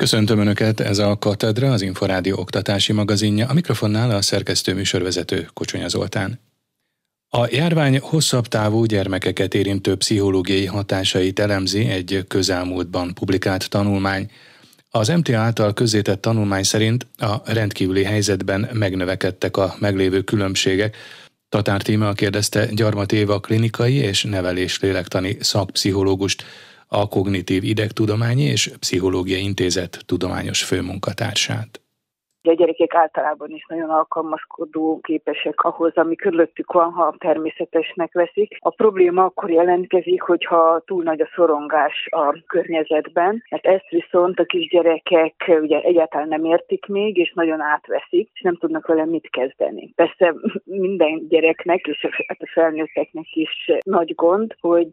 Köszöntöm Önöket, ez a Katedra, az Inforádió oktatási magazinja, a mikrofonnál a szerkesztő műsorvezető Kocsonya Zoltán. A járvány hosszabb távú gyermekeket érintő pszichológiai hatásait elemzi egy közelmúltban publikált tanulmány. Az MTA által közzétett tanulmány szerint a rendkívüli helyzetben megnövekedtek a meglévő különbségek. Tatár Tíma kérdezte Gyarmat Éva klinikai és nevelés lélektani szakpszichológust, a Kognitív Idegtudományi és Pszichológiai Intézet tudományos főmunkatársát. A gyerekek általában is nagyon alkalmazkodó képesek ahhoz, ami körülöttük van, ha természetesnek veszik. A probléma akkor jelentkezik, hogyha túl nagy a szorongás a környezetben, mert ezt viszont a kisgyerekek ugye egyáltalán nem értik még, és nagyon átveszik, és nem tudnak vele mit kezdeni. Persze minden gyereknek, és hát a felnőtteknek is nagy gond, hogy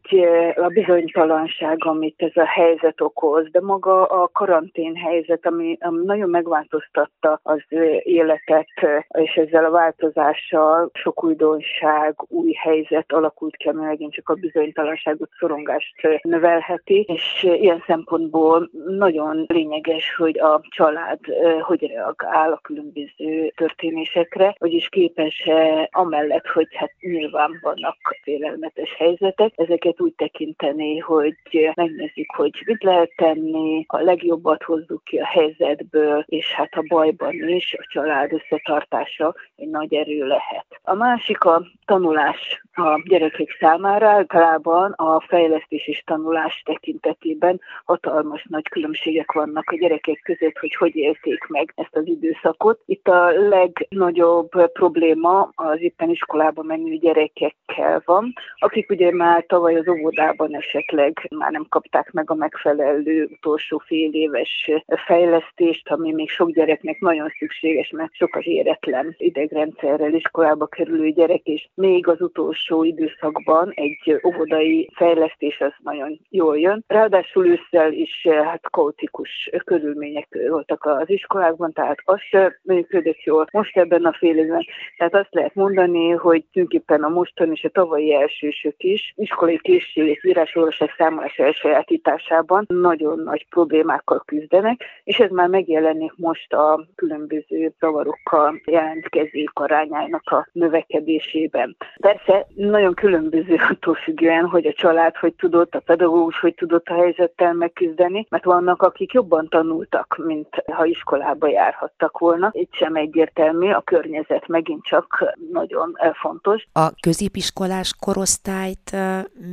a bizonytalanság, amit ez a helyzet okoz, de maga a karantén helyzet, ami, ami nagyon megváltoztatta az életet, és ezzel a változással sok újdonság, új helyzet alakult ki, ami megint csak a bizonytalanságot, szorongást növelheti, és ilyen szempontból nagyon lényeges, hogy a család hogy reagál a különböző történésekre, vagyis képes amellett, hogy hát nyilván vannak félelmetes helyzetek, ezeket úgy tekinteni, hogy megnézzük, hogy mit lehet tenni, a legjobbat hozzuk ki a helyzetből, és hát a bajban van is, a család összetartása egy nagy erő lehet. A másik a tanulás a gyerekek számára. Általában a fejlesztés és tanulás tekintetében hatalmas nagy különbségek vannak a gyerekek között, hogy hogy élték meg ezt az időszakot. Itt a legnagyobb probléma az éppen iskolába menő gyerekekkel van, akik ugye már tavaly az óvodában esetleg már nem kapták meg a megfelelő utolsó fél éves fejlesztést, ami még sok gyereknek nagyon nagyon szükséges, mert sok az éretlen idegrendszerrel iskolába kerülő gyerek, és még az utolsó időszakban egy óvodai fejlesztés az nagyon jól jön. Ráadásul ősszel is hát kaotikus körülmények voltak az iskolákban, tehát az se működött jól. Most ebben a fél évben, tehát azt lehet mondani, hogy tulajdonképpen a mostan és a tavalyi elsősök is iskolai készség, írásolvasás, számolás elsajátításában nagyon nagy problémákkal küzdenek, és ez már megjelenik most a különböző zavarokkal jelentkezők arányának a növekedésében. Persze nagyon különböző attól függően, hogy a család hogy tudott, a pedagógus hogy tudott a helyzettel megküzdeni, mert vannak, akik jobban tanultak, mint ha iskolába járhattak volna. Itt sem egyértelmű, a környezet megint csak nagyon fontos. A középiskolás korosztályt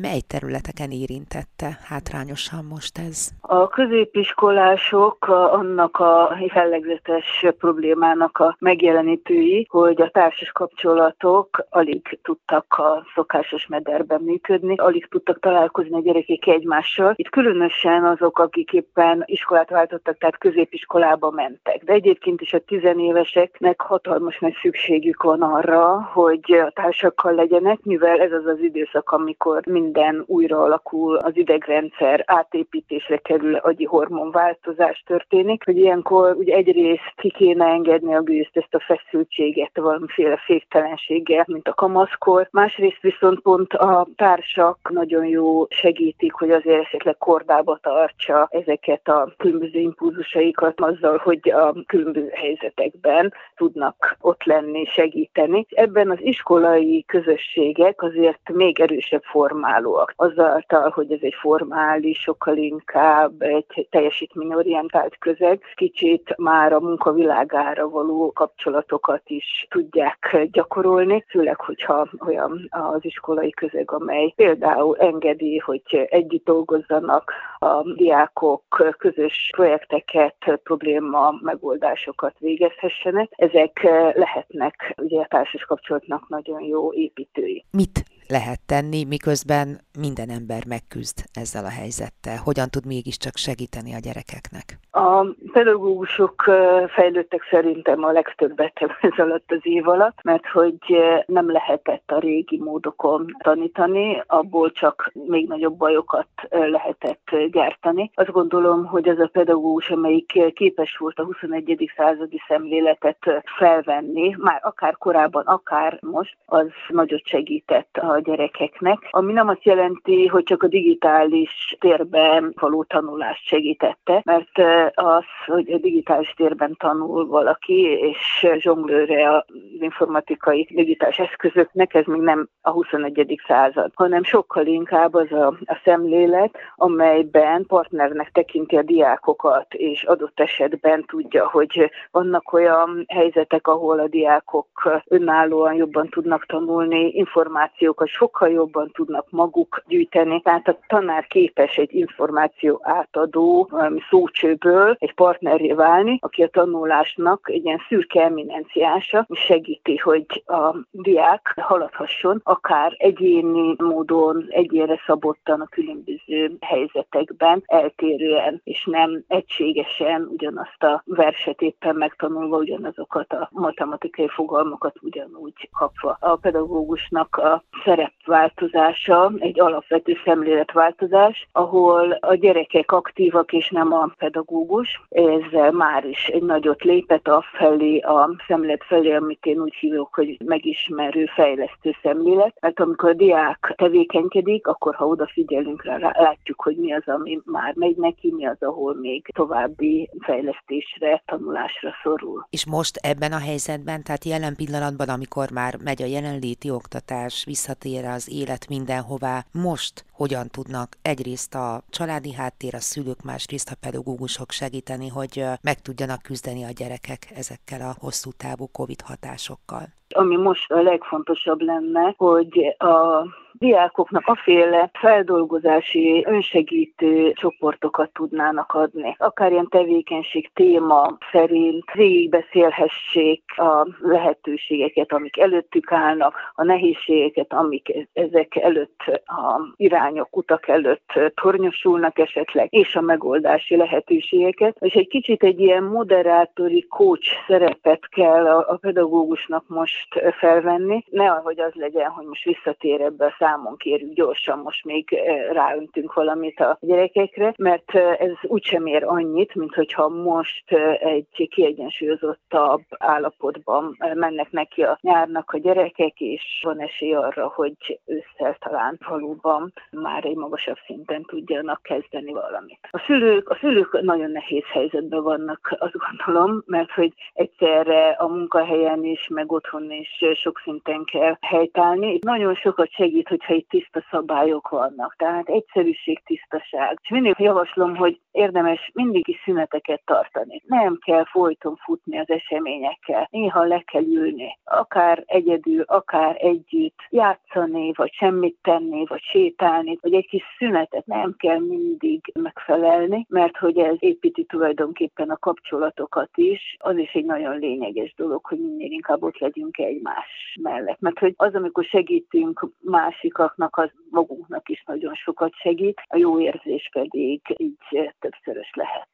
mely területeken érintette hátrányosan most ez? A középiskolások annak a jellegzetes problémának a megjelenítői, hogy a társas kapcsolatok alig tudtak a szokásos mederben működni, alig tudtak találkozni a gyerekek egymással. Itt különösen azok, akik éppen iskolát váltottak, tehát középiskolába mentek. De egyébként is a tizenéveseknek hatalmas nagy szükségük van arra, hogy a társakkal legyenek, mivel ez az az időszak, amikor minden újra alakul, az idegrendszer átépítésre kerül, agyi hormonváltozás történik, hogy ilyenkor ugye egyrészt ki kéne engedni a gőzt, ezt a feszültséget valamiféle féktelenséggel, mint a kamaszkor. Másrészt viszont pont a társak nagyon jó segítik, hogy azért esetleg kordába tartsa ezeket a különböző impulzusaikat azzal, hogy a különböző helyzetekben tudnak ott lenni, segíteni. Ebben az iskolai közösségek azért még erősebb formálóak. Azáltal, hogy ez egy formális, sokkal inkább egy teljesítményorientált közeg, kicsit már a munkavilág világára való kapcsolatokat is tudják gyakorolni, főleg, hogyha olyan az iskolai közeg, amely például engedi, hogy együtt dolgozzanak a diákok, közös projekteket, probléma megoldásokat végezhessenek. Ezek lehetnek ugye a társas kapcsolatnak nagyon jó építői. Mit lehet tenni, miközben minden ember megküzd ezzel a helyzettel? Hogyan tud mégiscsak segíteni a gyerekeknek? A pedagógusok fejlődtek szerintem a legtöbbet ez alatt az év alatt, mert hogy nem lehetett a régi módokon tanítani, abból csak még nagyobb bajokat lehetett gyártani. Azt gondolom, hogy ez a pedagógus, amelyik képes volt a 21. századi szemléletet felvenni, már akár korábban, akár most, az nagyot segített a a gyerekeknek, ami nem azt jelenti, hogy csak a digitális térben való tanulást segítette, mert az, hogy a digitális térben tanul valaki, és zsonglőre az informatikai digitális eszközöknek, ez még nem a 21. század, hanem sokkal inkább az a, a szemlélet, amelyben partnernek tekinti a diákokat, és adott esetben tudja, hogy vannak olyan helyzetek, ahol a diákok önállóan jobban tudnak tanulni, információkat sokkal jobban tudnak maguk gyűjteni, tehát a tanár képes egy információ átadó szócsőből egy partneré válni, aki a tanulásnak egy ilyen szürke eminenciása, és segíti, hogy a diák haladhasson, akár egyéni módon, egyénre szabottan a különböző helyzetekben, eltérően, és nem egységesen ugyanazt a verset éppen megtanulva, ugyanazokat a matematikai fogalmakat ugyanúgy kapva. A pedagógusnak a szerepváltozása egy alapvető szemléletváltozás, ahol a gyerekek aktívak és nem a pedagógus. Ez már is egy nagyot lépett a felé, a szemlélet felé, amit én úgy hívok, hogy megismerő, fejlesztő szemlélet. Mert amikor a diák tevékenykedik, akkor ha odafigyelünk rá, látjuk, hogy mi az, ami már megy neki, mi az, ahol még további fejlesztésre, tanulásra szorul. És most ebben a helyzetben, tehát jelen pillanatban, amikor már megy a jelenléti oktatás, visszatér az élet mindenhová, most hogyan tudnak egyrészt a családi háttér, a szülők, másrészt a pedagógusok segíteni, hogy meg tudjanak küzdeni a gyerekek ezekkel a hosszú távú COVID hatásokkal? Ami most a legfontosabb lenne, hogy a diákoknak aféle feldolgozási, önsegítő csoportokat tudnának adni. Akár ilyen tevékenység téma szerint végigbeszélhessék a lehetőségeket, amik előttük állnak, a nehézségeket, amik ezek előtt, a irányok, utak előtt tornyosulnak esetleg, és a megoldási lehetőségeket. És egy kicsit egy ilyen moderátori coach szerepet kell a, a pedagógusnak most felvenni. Ne ahogy az legyen, hogy most visszatér ebbe a számon kérjük gyorsan, most még ráöntünk valamit a gyerekekre, mert ez úgysem ér annyit, mint hogyha most egy kiegyensúlyozottabb állapotban mennek neki a nyárnak a gyerekek, és van esély arra, hogy ősszel talán valóban már egy magasabb szinten tudjanak kezdeni valamit. A szülők, a szülők nagyon nehéz helyzetben vannak, azt gondolom, mert hogy egyszerre a munkahelyen is, meg otthon is sok szinten kell helytállni. Nagyon sokat segít, hogy hogyha itt tiszta szabályok vannak. Tehát egyszerűség, tisztaság. És mindig javaslom, hogy érdemes mindig is szüneteket tartani. Nem kell folyton futni az eseményekkel. Néha le kell ülni. Akár egyedül, akár együtt játszani, vagy semmit tenni, vagy sétálni, vagy egy kis szünetet nem kell mindig megfelelni, mert hogy ez építi tulajdonképpen a kapcsolatokat is. Az is egy nagyon lényeges dolog, hogy minél inkább ott legyünk egymás mellett. Mert hogy az, amikor segítünk másik másikaknak, az magunknak is nagyon sokat segít, a jó érzés pedig így többszörös lehet.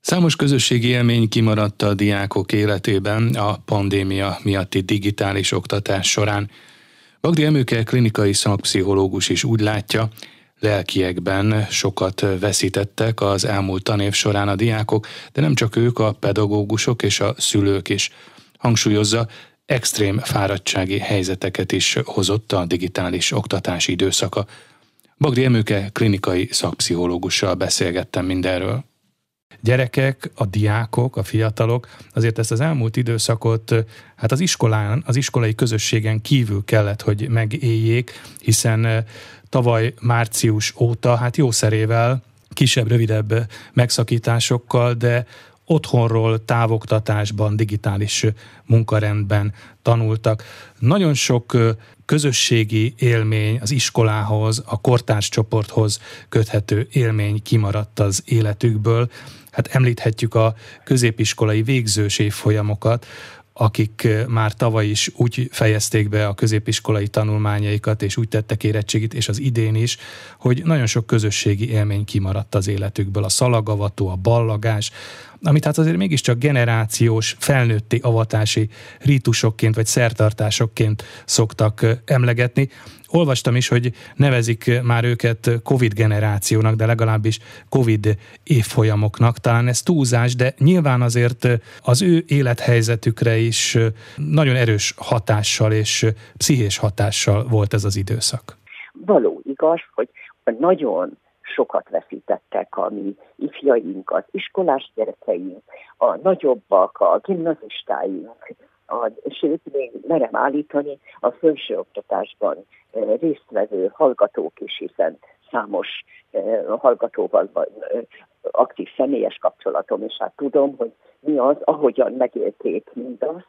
Számos közösségi élmény kimaradt a diákok életében a pandémia miatti digitális oktatás során. Bagdi Emőke klinikai szakpszichológus is úgy látja, lelkiekben sokat veszítettek az elmúlt tanév során a diákok, de nem csak ők, a pedagógusok és a szülők is. Hangsúlyozza, extrém fáradtsági helyzeteket is hozott a digitális oktatási időszaka. Bagdi Emőke klinikai szakpszichológussal beszélgettem mindenről. Gyerekek, a diákok, a fiatalok azért ezt az elmúlt időszakot hát az iskolán, az iskolai közösségen kívül kellett, hogy megéljék, hiszen tavaly március óta hát jószerével kisebb, rövidebb megszakításokkal, de otthonról, távoktatásban, digitális munkarendben tanultak. Nagyon sok közösségi élmény az iskolához, a kortárs csoporthoz köthető élmény kimaradt az életükből. Hát említhetjük a középiskolai végzős évfolyamokat, akik már tavaly is úgy fejezték be a középiskolai tanulmányaikat, és úgy tettek érettségit, és az idén is, hogy nagyon sok közösségi élmény kimaradt az életükből. A szalagavató, a ballagás, amit hát azért mégiscsak generációs, felnőtti avatási rítusokként vagy szertartásokként szoktak emlegetni. Olvastam is, hogy nevezik már őket Covid generációnak, de legalábbis Covid évfolyamoknak. Talán ez túlzás, de nyilván azért az ő élethelyzetükre is nagyon erős hatással és pszichés hatással volt ez az időszak. Való igaz, hogy nagyon sokat veszítettek a mi ifjaink, az iskolás gyerekeink, a nagyobbak, a gimnazistáink, a, sőt, még merem állítani, a felsőoktatásban résztvevő hallgatók is, hiszen számos hallgatóval van aktív személyes kapcsolatom, és hát tudom, hogy mi az, ahogyan megélték mindazt,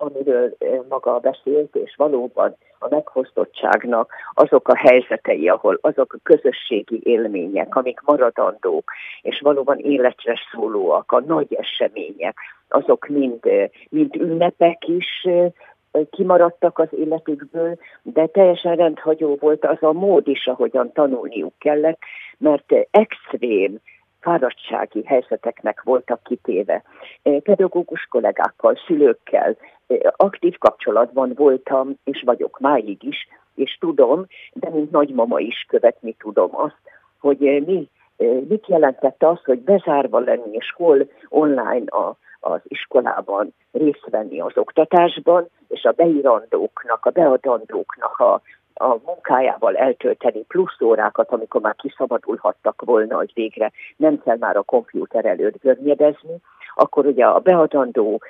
amiről maga beszélt, és valóban a megfosztottságnak azok a helyzetei, ahol azok a közösségi élmények, amik maradandók, és valóban életre szólóak, a nagy események, azok mind, mind ünnepek is kimaradtak az életükből, de teljesen rendhagyó volt az a mód is, ahogyan tanulniuk kellett, mert extrém fáradtsági helyzeteknek voltak kitéve. Pedagógus kollégákkal, szülőkkel aktív kapcsolatban voltam, és vagyok máig is, és tudom, de mint nagymama is követni tudom azt, hogy mi, mit jelentett az, hogy bezárva lenni, és hol online a, az iskolában részt venni az oktatásban, és a beírandóknak, a beadandóknak a, a munkájával eltölteni plusz órákat, amikor már kiszabadulhattak volna, hogy végre nem kell már a kompjúter előtt görnyedezni, akkor ugye a beadandó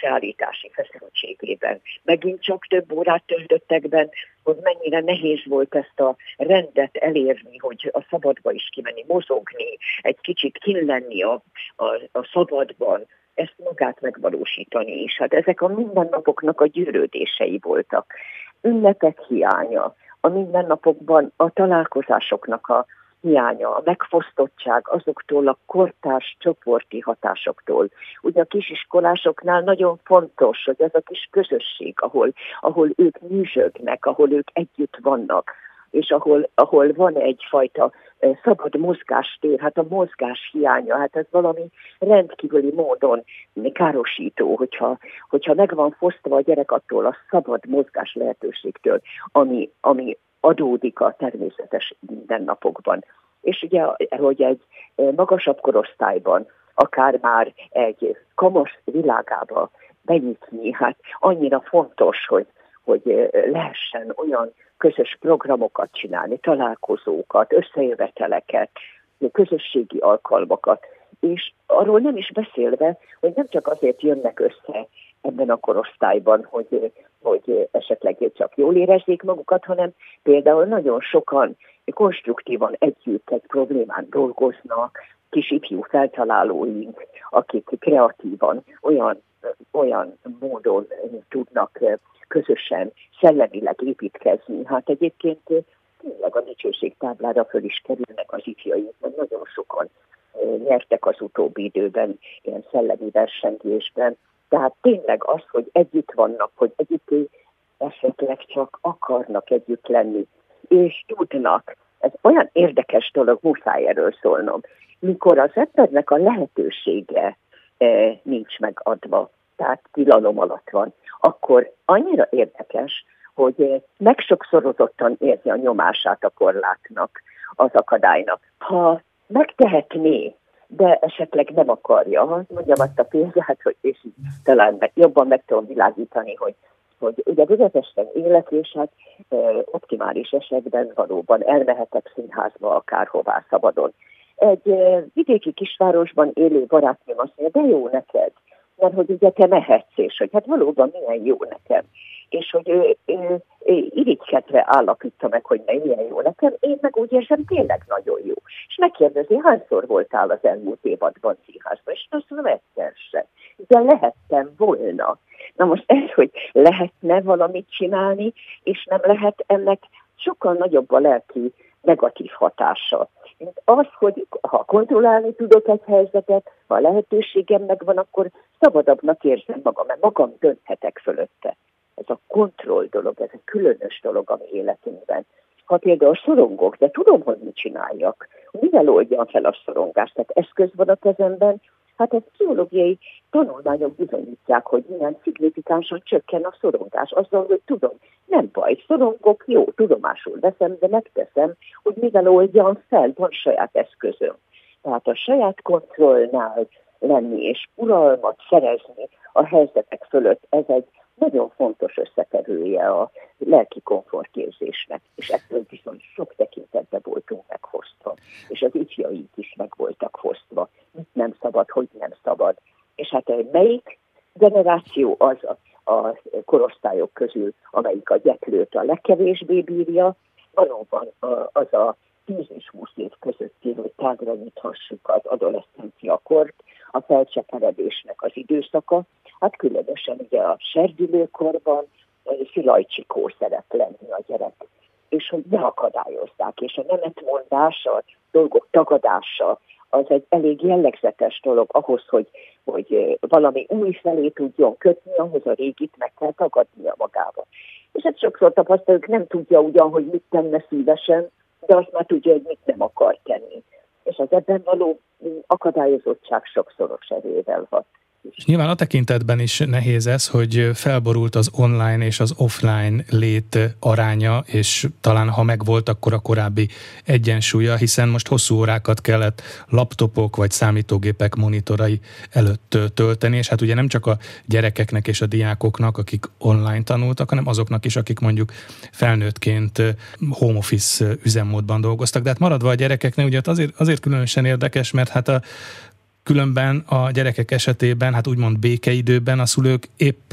szállítási feszültségében megint csak több órát töltöttek benne, hogy mennyire nehéz volt ezt a rendet elérni, hogy a szabadba is kimenni, mozogni, egy kicsit killenni a, a, a szabadban, ezt magát megvalósítani is. Hát ezek a mindennapoknak a gyűrődései voltak. Ünnepek hiánya, a mindennapokban a találkozásoknak a hiánya, a megfosztottság azoktól a kortárs csoporti hatásoktól. Ugye a kisiskolásoknál nagyon fontos, hogy ez a kis közösség, ahol, ahol ők műzsögnek, ahol ők együtt vannak, és ahol, ahol van egyfajta szabad mozgástér, hát a mozgás hiánya, hát ez valami rendkívüli módon károsító, hogyha, hogyha meg van fosztva a gyerek attól a szabad mozgás lehetőségtől, ami, ami adódik a természetes mindennapokban. És ugye, hogy egy magasabb korosztályban, akár már egy kamasz világába benyitni, hát annyira fontos, hogy, hogy lehessen olyan közös programokat csinálni, találkozókat, összejöveteleket, közösségi alkalmakat, és arról nem is beszélve, hogy nem csak azért jönnek össze ebben a korosztályban, hogy, hogy esetleg csak jól érezzék magukat, hanem például nagyon sokan konstruktívan együtt egy problémán dolgoznak, kis ifjú feltalálóink, akik kreatívan olyan, olyan módon tudnak közösen szellemileg építkezni. Hát egyébként tényleg a dicsőség táblára föl is kerülnek az ifjaink, mert nagyon sokan nyertek az utóbbi időben ilyen szellemi versengésben, tehát tényleg az, hogy együtt vannak, hogy együtt esetleg csak akarnak együtt lenni, és tudnak. Ez olyan érdekes dolog, muszáj erről szólnom. Mikor az embernek a lehetősége e, nincs megadva, tehát tilalom alatt van, akkor annyira érdekes, hogy e, megsokszorozottan érzi a nyomását a korlátnak, az akadálynak. Ha megtehetné, de esetleg nem akarja. Mondjam azt a példát, hogy és talán meg, jobban meg tudom világítani, hogy hogy ugye Budapesten élek, és hát e, optimális esetben valóban elmehetek színházba akárhová szabadon. Egy vidéki kisvárosban élő barátnőm azt mondja, de jó neked, mert hogy ugye te mehetsz, és hogy hát valóban milyen jó nekem és hogy ő, ő, ő irigykedve állapítja meg, hogy milyen jó nekem, én meg úgy érzem, tényleg nagyon jó. És megkérdezi, hányszor voltál az elmúlt évadban színházban, és azt mondom, egyszer sem. De lehettem volna. Na most ez, hogy lehetne valamit csinálni, és nem lehet ennek sokkal nagyobb a lelki negatív hatása. Mint az, hogy ha kontrollálni tudok egy helyzetet, ha a lehetőségem megvan, akkor szabadabbnak érzem magam, mert magam dönthetek fölötte. Ez a kontroll dolog, ez egy különös dolog a mi életünkben. Ha például szorongok, de tudom, hogy mit csináljak, mivel oldjam fel a szorongást, tehát eszköz van a kezemben, Hát ez pszichológiai tanulmányok bizonyítják, hogy milyen szignifikánsan csökken a szorongás. Azzal, hogy tudom, nem baj, szorongok, jó, tudomásul veszem, de megteszem, hogy mivel oldjam fel, van saját eszközöm. Tehát a saját kontrollnál lenni és uralmat szerezni a helyzetek fölött, ez egy nagyon fontos összetevője a lelki komfortérzésnek, és ettől viszont sok tekintetben voltunk megfosztva, és az ifjaink is meg voltak fosztva, mit nem szabad, hogy nem szabad. És hát eh, melyik generáció az a, a korosztályok közül, amelyik a gyetlőt a legkevésbé bírja, valóban az a 10 és 20 év közötti, hogy tágra nyithassuk az adolescenciakort, a felcseperedésnek az időszaka, hát különösen ugye a serdülőkorban szilajcsikó szeret lenni a gyerek, és hogy ne akadályozzák, és a nemetmondás, a dolgok tagadása, az egy elég jellegzetes dolog ahhoz, hogy, hogy valami új felé tudjon kötni, ahhoz a régit meg kell tagadnia magába. És hát sokszor tapasztaljuk, nem tudja ugyan, hogy mit tenne szívesen, de azt már tudja, hogy mit nem akar tenni. És az ebben való akadályozottság sokszoros erővel hat. És nyilván a tekintetben is nehéz ez, hogy felborult az online és az offline lét aránya, és talán ha megvolt, akkor a korábbi egyensúlya, hiszen most hosszú órákat kellett laptopok vagy számítógépek monitorai előtt tölteni, és hát ugye nem csak a gyerekeknek és a diákoknak, akik online tanultak, hanem azoknak is, akik mondjuk felnőttként home office üzemmódban dolgoztak. De hát maradva a gyerekeknek, ugye azért, azért különösen érdekes, mert hát a Különben a gyerekek esetében, hát úgymond békeidőben a szülők épp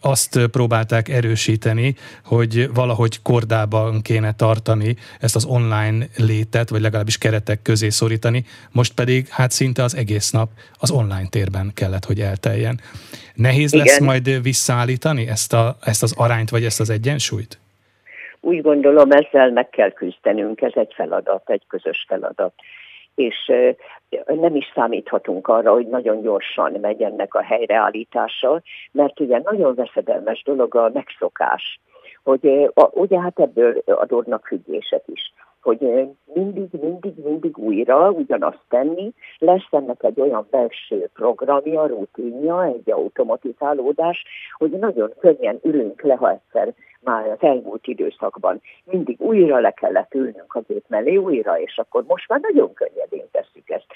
azt próbálták erősíteni, hogy valahogy kordában kéne tartani ezt az online létet, vagy legalábbis keretek közé szorítani, most pedig hát szinte az egész nap az online térben kellett, hogy elteljen. Nehéz Igen. lesz majd visszaállítani ezt, a, ezt az arányt, vagy ezt az egyensúlyt? Úgy gondolom, ezzel meg kell küzdenünk, ez egy feladat, egy közös feladat és nem is számíthatunk arra, hogy nagyon gyorsan megy ennek a helyreállítása, mert ugye nagyon veszedelmes dolog a megszokás, hogy ugye hát ebből adódnak függések is hogy mindig, mindig, mindig újra ugyanazt tenni, lesz ennek egy olyan belső programja, rutinja, egy automatizálódás, hogy nagyon könnyen ülünk le, ha egyszer már az elmúlt időszakban mindig újra le kellett ülnünk a gép mellé, újra, és akkor most már nagyon könnyedén tesszük ezt.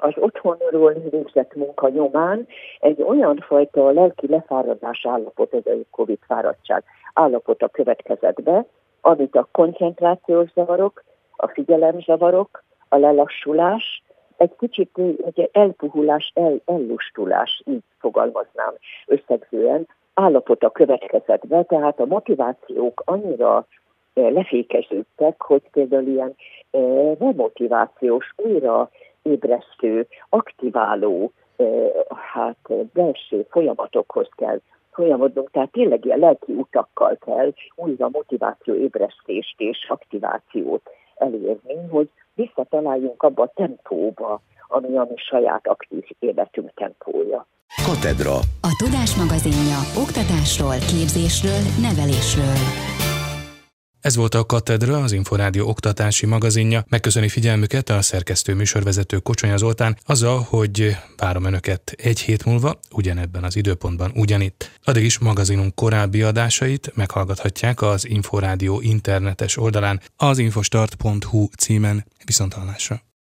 Az otthonról végzett munka nyomán egy olyan fajta lelki lefáradás állapot, a Covid fáradtság állapota következett be, amit a koncentrációs zavarok, a figyelemzavarok, a lelassulás, egy kicsit egy elpuhulás, el, ellustulás, így fogalmaznám összegzően, állapota következett be, tehát a motivációk annyira eh, lefékeződtek, hogy például ilyen remotivációs, eh, újra ébresztő, aktiváló eh, hát belső folyamatokhoz kell folyamodnunk, tehát tényleg ilyen lelki utakkal kell újra motiváció ébresztést és aktivációt elérni, hogy visszataláljunk abba a tempóba, ami a mi saját aktív életünk tempója. Katedra. A Tudás magazinja oktatásról, képzésről, nevelésről. Ez volt a Katedra, az Inforádió oktatási magazinja. Megköszöni figyelmüket a szerkesztő műsorvezető Kocsonya Zoltán azzal, hogy várom Önöket egy hét múlva, ugyanebben az időpontban ugyanitt. Addig is magazinunk korábbi adásait meghallgathatják az Inforádió internetes oldalán az infostart.hu címen. Viszontalásra!